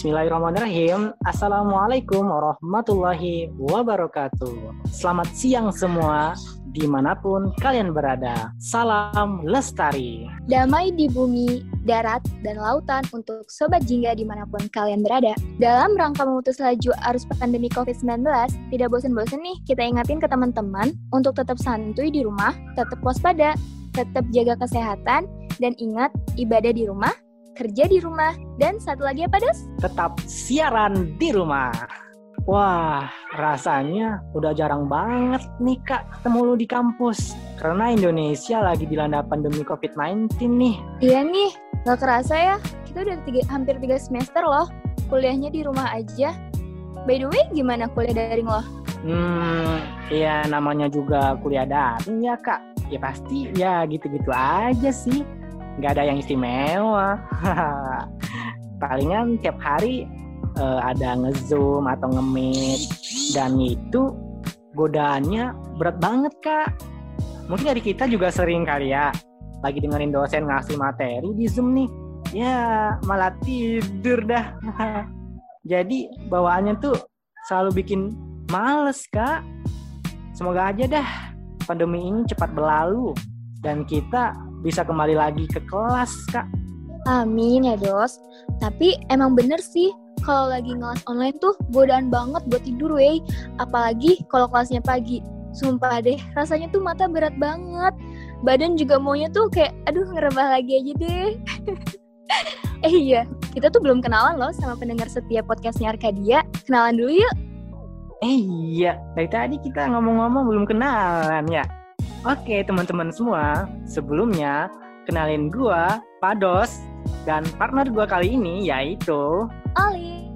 Bismillahirrahmanirrahim. Assalamualaikum warahmatullahi wabarakatuh. Selamat siang semua, di mana pun kalian berada. Salam lestari. Damai di bumi, darat, dan lautan untuk Sobat Jingga di mana pun kalian berada. Dalam rangka memutus laju arus pandemi COVID-19, tidak bosan-bosan nih kita ingatin ke teman-teman untuk tetap santuy di rumah, tetap waspada, tetap jaga kesehatan, dan ingat ibadah di rumah, kerja di rumah, dan satu lagi apa, Dos? Tetap siaran di rumah. Wah, rasanya udah jarang banget nih Kak ketemu lu di kampus. Karena Indonesia lagi dilanda pandemi COVID-19 nih. Iya nih, gak kerasa ya, kita udah tiga, hampir tiga semester loh. Kuliahnya di rumah aja. By the way, gimana kuliah daring lo? Hmm, ya namanya juga kuliah daring ya Kak. Ya pasti ya gitu-gitu aja sih nggak ada yang istimewa. Palingan tiap hari uh, ada ngezoom atau ngemit dan itu godaannya berat banget kak. Mungkin dari kita juga sering kali ya lagi dengerin dosen ngasih materi di zoom nih. Ya malah tidur dah. Jadi bawaannya tuh selalu bikin males kak. Semoga aja dah pandemi ini cepat berlalu dan kita bisa kembali lagi ke kelas, Kak. Amin ya, Dos. Tapi emang bener sih, kalau lagi ngelas online tuh godaan banget buat tidur, wey. Apalagi kalau kelasnya pagi. Sumpah deh, rasanya tuh mata berat banget. Badan juga maunya tuh kayak, aduh ngerebah lagi aja deh. eh iya, kita tuh belum kenalan loh sama pendengar setiap podcastnya Arkadia. Kenalan dulu yuk. Eh iya, dari tadi kita ngomong-ngomong belum kenalan ya. Oke teman-teman semua, sebelumnya kenalin gua, Pados, dan partner gua kali ini yaitu Ali.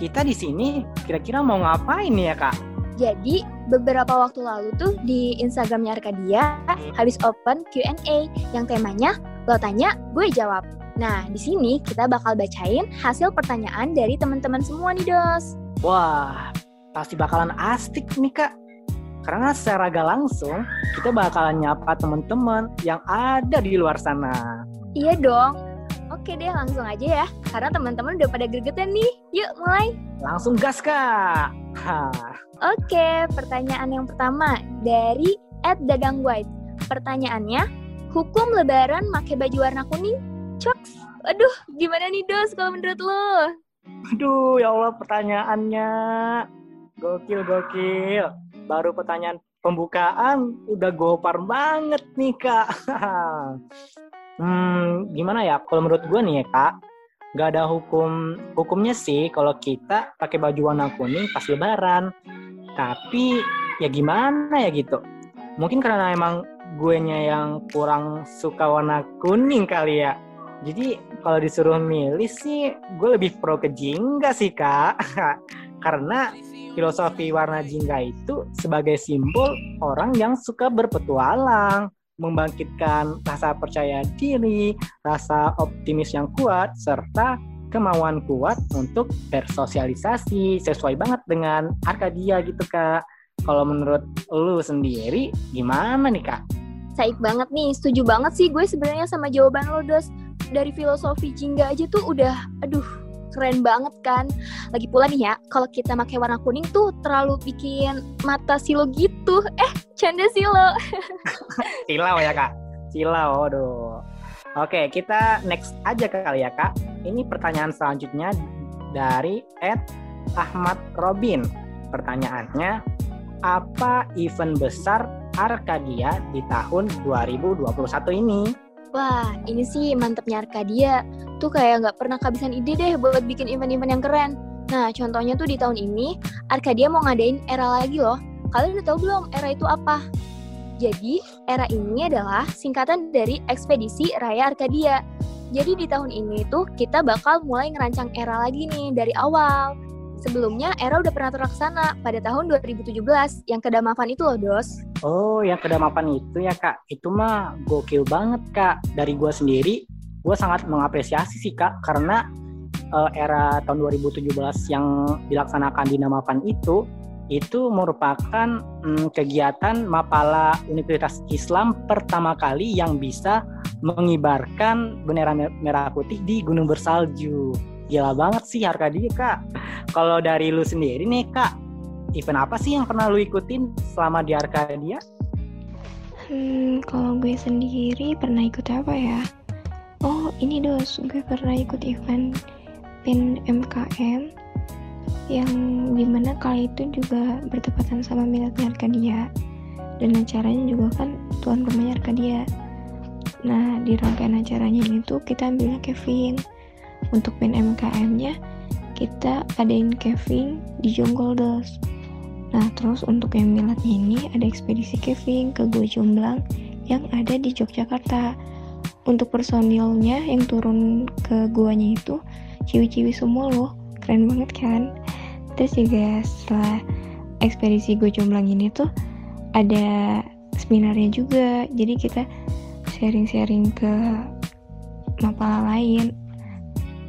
Kita di sini kira-kira mau ngapain ya kak? Jadi beberapa waktu lalu tuh di Instagramnya Arkadia habis open Q&A yang temanya lo tanya, gue jawab. Nah di sini kita bakal bacain hasil pertanyaan dari teman-teman semua nih dos. Wah pasti bakalan asik nih kak. Karena secara gak langsung kita bakalan nyapa teman-teman yang ada di luar sana. Iya dong. Oke deh langsung aja ya. Karena teman-teman udah pada gregetan nih. Yuk mulai. Langsung gas kak. Oke, pertanyaan yang pertama dari Ed Dagang White. Pertanyaannya, hukum lebaran pakai baju warna kuning? Coks. Aduh, gimana nih dos kalau menurut lo? Aduh, ya Allah pertanyaannya. Gokil, gokil baru pertanyaan pembukaan udah gopar banget nih kak. hmm, gimana ya? Kalau menurut gue nih ya kak, nggak ada hukum hukumnya sih kalau kita pakai baju warna kuning pas lebaran. Tapi ya gimana ya gitu. Mungkin karena emang gue nya yang kurang suka warna kuning kali ya. Jadi kalau disuruh milih sih gue lebih pro ke jingga sih kak. karena filosofi warna jingga itu sebagai simbol orang yang suka berpetualang, membangkitkan rasa percaya diri, rasa optimis yang kuat, serta kemauan kuat untuk bersosialisasi sesuai banget dengan Arkadia gitu kak. Kalau menurut lu sendiri gimana nih kak? Saik banget nih, setuju banget sih gue sebenarnya sama jawaban lo Dos. Dari filosofi jingga aja tuh udah, aduh keren banget kan. Lagi pula nih ya, kalau kita pakai warna kuning tuh terlalu bikin mata silo gitu. Eh, canda silo. silau ya kak, silau, aduh. Oke, kita next aja kali ya kak. Ini pertanyaan selanjutnya dari Ed Ahmad Robin. Pertanyaannya, apa event besar Arkadia di tahun 2021 ini? Wah, ini sih mantepnya Arkadia. Tuh kayak nggak pernah kehabisan ide deh buat bikin event-event yang keren. Nah, contohnya tuh di tahun ini, Arkadia mau ngadain era lagi loh. Kalian udah tahu belum era itu apa? Jadi, era ini adalah singkatan dari Ekspedisi Raya Arkadia. Jadi di tahun ini tuh kita bakal mulai ngerancang era lagi nih dari awal. Sebelumnya era udah pernah terlaksana pada tahun 2017 yang kedamapan itu loh dos. Oh yang kedamapan itu ya kak, itu mah gokil banget kak. Dari gue sendiri, gue sangat mengapresiasi sih kak karena uh, era tahun 2017 yang dilaksanakan di itu itu merupakan um, kegiatan Mapala Universitas Islam pertama kali yang bisa mengibarkan bendera merah putih di gunung bersalju. Gila banget sih Arkadia kak. Kalau dari lu sendiri nih kak, event apa sih yang pernah lu ikutin selama di Arkadia? Hmm, kalau gue sendiri pernah ikut apa ya? Oh, ini dos, gue pernah ikut event PIN MKM yang di mana kali itu juga bertepatan sama minatnya Arkadia dan acaranya juga kan tuan rumahnya Arkadia. Nah, di rangkaian acaranya ini tuh kita ambilnya Kevin. Untuk PIN MKM-nya kita adain Kevin di Jonggol dos. Nah, terus untuk yang milatnya ini ada ekspedisi Kevin ke Gua Jomblang yang ada di Yogyakarta. Untuk personilnya yang turun ke guanya itu ciwi-ciwi semua loh. Keren banget kan? Terus juga setelah ekspedisi Gua Jomblang ini tuh ada seminarnya juga. Jadi kita sharing-sharing ke mapala lain.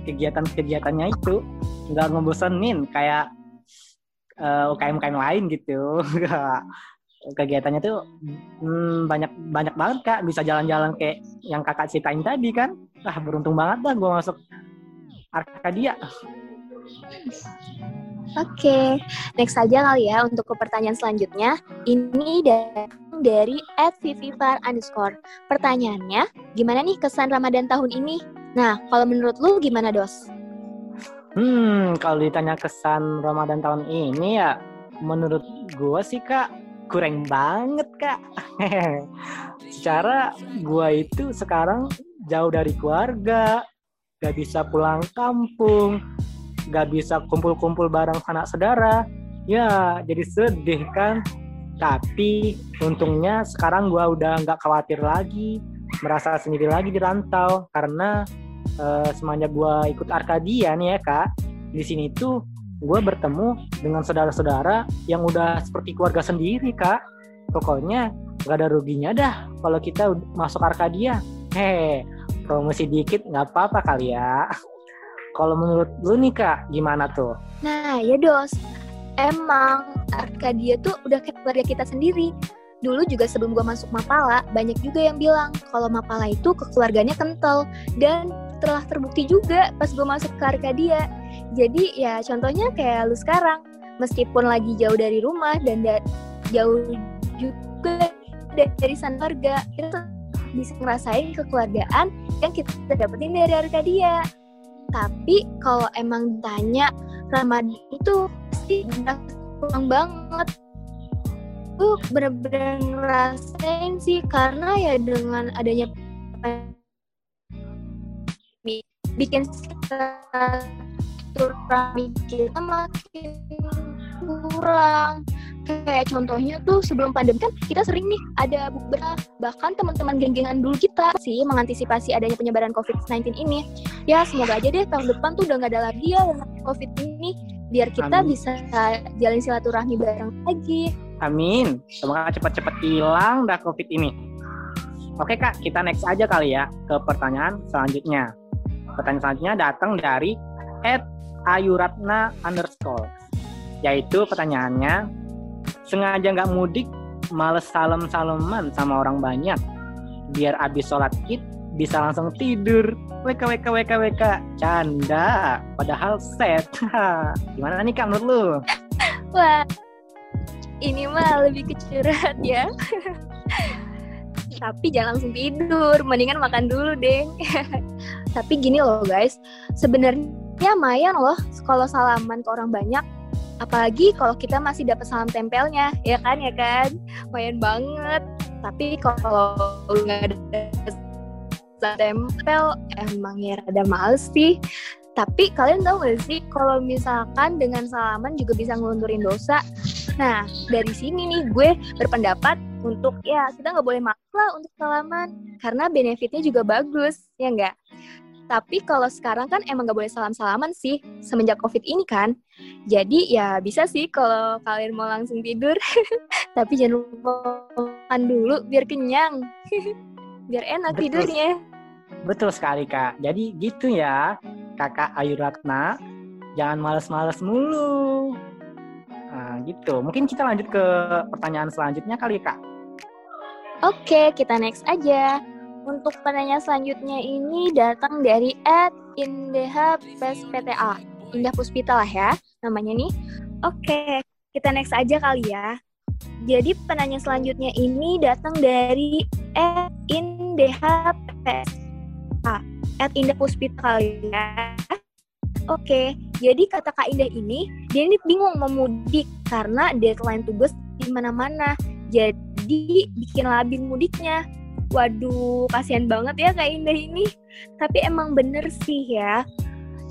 Kegiatan-kegiatannya itu nggak ngebosenin kayak uh, UKM-UKM lain gitu. Kegiatannya tuh hmm, banyak banyak banget kak. Bisa jalan-jalan kayak yang kakak ceritain tadi kan. Ah beruntung banget dah gue masuk Arkadia. Oke, okay. next aja kali ya untuk ke pertanyaan selanjutnya. Ini dari at @vivifar underscore. Pertanyaannya, gimana nih kesan Ramadan tahun ini? Nah, kalau menurut lu gimana, Dos? Hmm, kalau ditanya kesan Ramadan tahun ini ya, menurut gue sih kak kurang banget kak. Secara gue itu sekarang jauh dari keluarga, gak bisa pulang kampung, gak bisa kumpul-kumpul bareng anak saudara. Ya, jadi sedih kan. Tapi untungnya sekarang gue udah nggak khawatir lagi, merasa sendiri lagi di rantau karena uh, semenjak gue ikut Arkadia nih ya kak di sini tuh gue bertemu dengan saudara-saudara yang udah seperti keluarga sendiri kak. Pokoknya gak ada ruginya dah kalau kita masuk Arkadia hehe promosi dikit nggak apa-apa kali ya. Kalau menurut lu nih kak gimana tuh? Nah ya dos. Emang Arkadia tuh udah kayak keluarga kita sendiri. Dulu juga sebelum gue masuk Mapala banyak juga yang bilang kalau Mapala itu kekeluarganya kental dan telah terbukti juga pas gue masuk ke Arkadia. Jadi ya contohnya kayak lu sekarang, meskipun lagi jauh dari rumah dan da jauh juga dari sana warga, kita bisa ngerasain kekeluargaan yang kita dapetin dari Arkadia. Tapi kalau emang tanya Ramadan itu pasti pulang banget. Gue bener-bener ngerasain sih karena ya dengan adanya bikin silaturahmi kita makin kurang. Kayak contohnya tuh sebelum pandemi kan kita sering nih ada beberapa bahkan teman-teman geng-gengan dulu kita sih mengantisipasi adanya penyebaran COVID-19 ini. Ya semoga aja deh tahun depan tuh udah nggak ada lagi ya COVID ini biar kita Amin. bisa jalin silaturahmi bareng lagi. Amin. Semoga cepat-cepat hilang dah COVID ini. Oke kak kita next aja kali ya ke pertanyaan selanjutnya Pertanyaan selanjutnya datang dari Ed Ayuratna underscore. Yaitu pertanyaannya, sengaja nggak mudik, males salam-salaman sama orang banyak. Biar abis sholat id bisa langsung tidur. WK, WK, WK, WK. Canda. Padahal set. Gimana nih Kak menurut lu? Wah, ini mah lebih kecurhat ya. Tapi jangan langsung tidur, mendingan makan dulu deh. Tapi gini loh guys, sebenarnya lumayan loh kalau salaman ke orang banyak. Apalagi kalau kita masih dapat salam tempelnya, ya kan ya kan, lumayan banget. Tapi kalau nggak ada salam tempel, emang ya rada males sih. Tapi kalian tahu gak sih kalau misalkan dengan salaman juga bisa ngelunturin dosa? Nah, dari sini nih gue berpendapat untuk ya kita nggak boleh malah untuk salaman karena benefitnya juga bagus, ya enggak? Tapi kalau sekarang kan emang gak boleh salam-salaman sih semenjak COVID ini kan. Jadi ya bisa sih kalau kalian mau langsung tidur. Tapi jangan lupa makan dulu biar kenyang. biar enak Betul. tidurnya. Betul sekali Kak. Jadi gitu ya Kakak Ayu Ratna. Jangan males-males mulu. Nah gitu. Mungkin kita lanjut ke pertanyaan selanjutnya kali Kak. Oke, kita next aja. Untuk pertanyaan selanjutnya ini datang dari Ed Indah PSPTA. Indah Puspita lah ya namanya nih. Oke, kita next aja kali ya. Jadi penanya selanjutnya ini datang dari indhpsa at Indah Puspita kali ya. Oke, jadi kata Kak Indah ini, dia ini bingung mau mudik karena deadline tugas di mana-mana. Jadi bikin labil mudiknya. Waduh, kasihan banget ya Kak Indah ini. Tapi emang bener sih ya.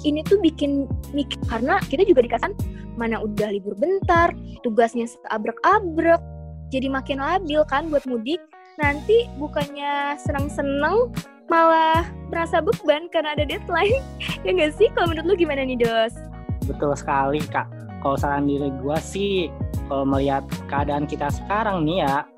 Ini tuh bikin mikir karena kita juga dikasih mana udah libur bentar, tugasnya seabrek-abrek. Jadi makin labil kan buat mudik. Nanti bukannya senang-senang malah merasa beban karena ada deadline. ya nggak sih? Kalau menurut lu gimana nih, Dos? Betul sekali, Kak. Kalau saran diri gue sih, kalau melihat keadaan kita sekarang nih ya,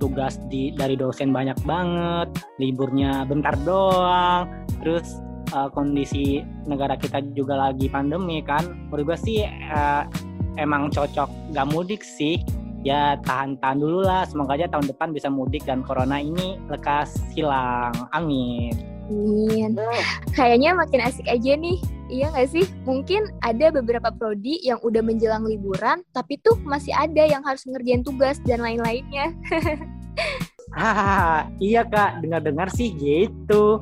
tugas di dari dosen banyak banget, liburnya bentar doang, terus uh, kondisi negara kita juga lagi pandemi kan, menurut gue sih uh, emang cocok gak mudik sih, ya tahan-tahan dulu lah. Semoga aja tahun depan bisa mudik dan corona ini lekas hilang. Amin. Amin. Kayaknya makin asik aja nih. Iya nggak sih? Mungkin ada beberapa prodi yang udah menjelang liburan, tapi tuh masih ada yang harus ngerjain tugas dan lain-lainnya. ah, iya kak, dengar-dengar sih gitu.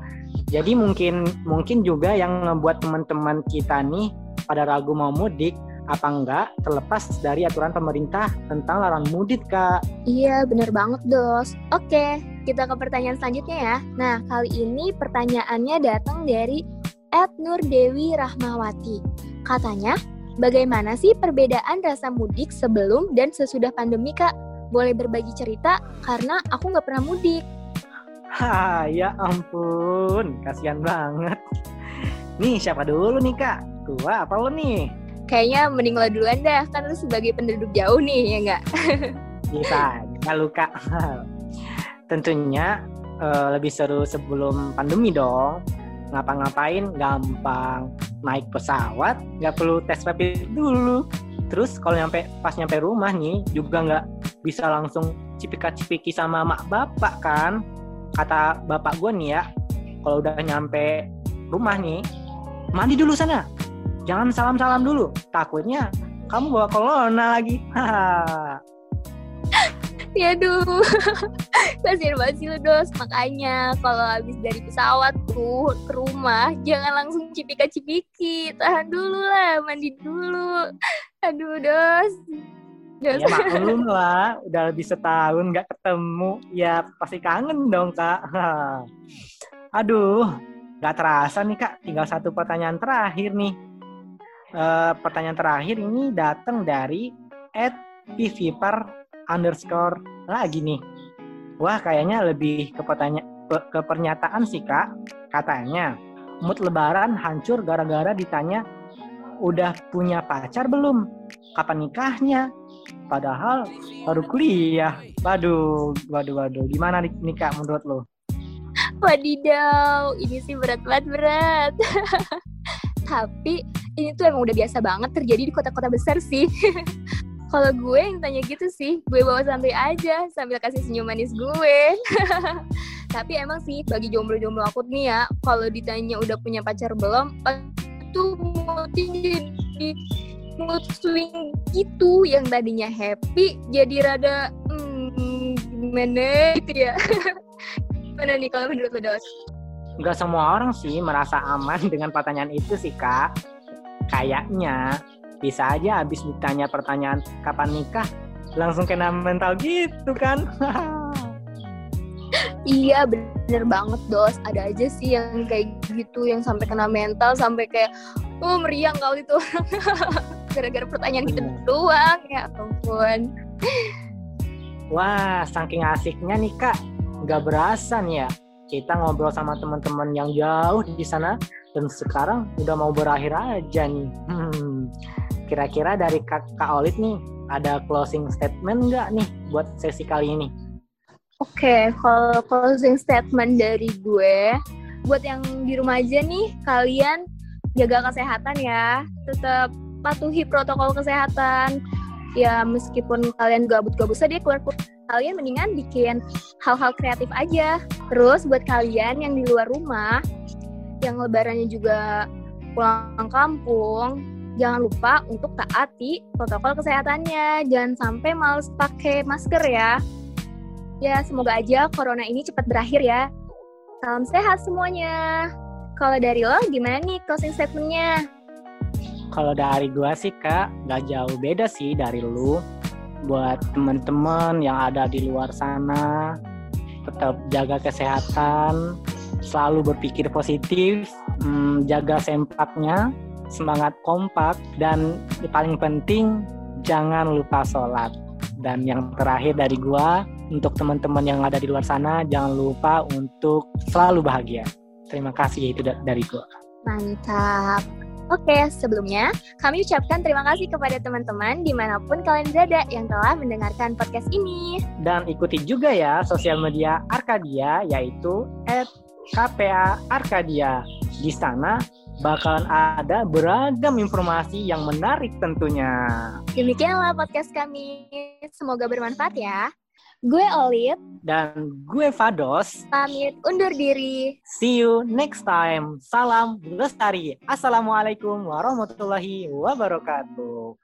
Jadi mungkin mungkin juga yang ngebuat teman-teman kita nih pada ragu mau mudik apa enggak terlepas dari aturan pemerintah tentang larangan mudik, Kak. Iya, bener banget, Dos. Oke, kita ke pertanyaan selanjutnya ya. Nah, kali ini pertanyaannya datang dari Ed Nur Dewi Rahmawati. Katanya, bagaimana sih perbedaan rasa mudik sebelum dan sesudah pandemi, Kak? Boleh berbagi cerita karena aku nggak pernah mudik. Ha, ya ampun, kasihan banget. Nih, siapa dulu nih, Kak? Gua apa lo nih? kayaknya mending lo duluan dah kan lu sebagai penduduk jauh nih ya enggak bisa nggak luka tentunya uh, lebih seru sebelum pandemi dong ngapa-ngapain gampang naik pesawat nggak perlu tes rapid dulu terus kalau nyampe pas nyampe rumah nih juga nggak bisa langsung cipika-cipiki sama mak bapak kan kata bapak gue nih ya kalau udah nyampe rumah nih mandi dulu sana jangan salam-salam dulu. Takutnya kamu bawa corona lagi. ya duh kasihan banget sih lu dos. Makanya kalau habis dari pesawat tuh ke rumah jangan langsung cipika cipiki tahan dulu lah mandi dulu. Aduh dos. Dos. ya maklum lah. Udah lebih setahun nggak ketemu. Ya pasti kangen dong kak. Aduh nggak terasa nih kak. Tinggal satu pertanyaan terakhir nih. Uh, pertanyaan terakhir ini datang dari at pvpar underscore lagi nih. Wah kayaknya lebih ke, pertanya ke pernyataan sih kak. Katanya, mood lebaran hancur gara-gara ditanya udah punya pacar belum? Kapan nikahnya? Padahal baru kuliah. Waduh, waduh, waduh. Gimana nih kak menurut lo? Wadidaw, ini sih berat banget berat. Tapi ini tuh emang udah biasa banget terjadi di kota-kota besar sih. Kalau gue yang tanya gitu sih, gue bawa santai aja sambil kasih senyum manis gue. Tapi emang sih bagi jomblo-jomblo aku nih ya, kalau ditanya udah punya pacar belum, itu jadi mood swing gitu yang tadinya happy jadi rada hmm, gimana gitu ya. gimana nih kalau menurut lo, Dos? Gak semua orang sih merasa aman dengan pertanyaan itu sih, Kak kayaknya bisa aja habis ditanya pertanyaan kapan nikah? Langsung kena mental gitu kan. Iya bener banget dos. Ada aja sih yang kayak gitu yang sampai kena mental sampai kayak oh meriang kali itu. Gara-gara pertanyaan gitu doang ya ampun. Wah saking asiknya nih kak. Nggak berasa nih ya kita ngobrol sama teman-teman yang jauh di sana dan sekarang udah mau berakhir aja nih. Hmm, kira-kira dari Kak, Kak Olit nih ada closing statement nggak nih buat sesi kali ini? Oke, okay, kalau closing statement dari gue, buat yang di rumah aja nih, kalian jaga kesehatan ya, tetap patuhi protokol kesehatan. Ya meskipun kalian gabut-gabut saja keluar kalian mendingan bikin hal-hal kreatif aja. Terus buat kalian yang di luar rumah, yang lebarannya juga pulang kampung, jangan lupa untuk taati protokol kesehatannya. Jangan sampai males pakai masker ya. Ya, semoga aja corona ini cepat berakhir ya. Salam sehat semuanya. Kalau dari lo, gimana nih closing statementnya? Kalau dari gua sih kak, nggak jauh beda sih dari lu. Buat teman-teman yang ada di luar sana, tetap jaga kesehatan, selalu berpikir positif, hmm, jaga sempatnya, semangat kompak, dan yang paling penting jangan lupa sholat. Dan yang terakhir dari gua, untuk teman-teman yang ada di luar sana, jangan lupa untuk selalu bahagia. Terima kasih itu dari gua. Mantap. Oke, sebelumnya kami ucapkan terima kasih kepada teman-teman di mana pun kalian berada yang telah mendengarkan podcast ini. Dan ikuti juga ya sosial media Arkadia yaitu KPA Arkadia. Di sana bakalan ada beragam informasi yang menarik tentunya. Demikianlah podcast kami. Semoga bermanfaat ya. Gue Olive. Dan gue Fados. Pamit undur diri. See you next time. Salam lestari. Assalamualaikum warahmatullahi wabarakatuh.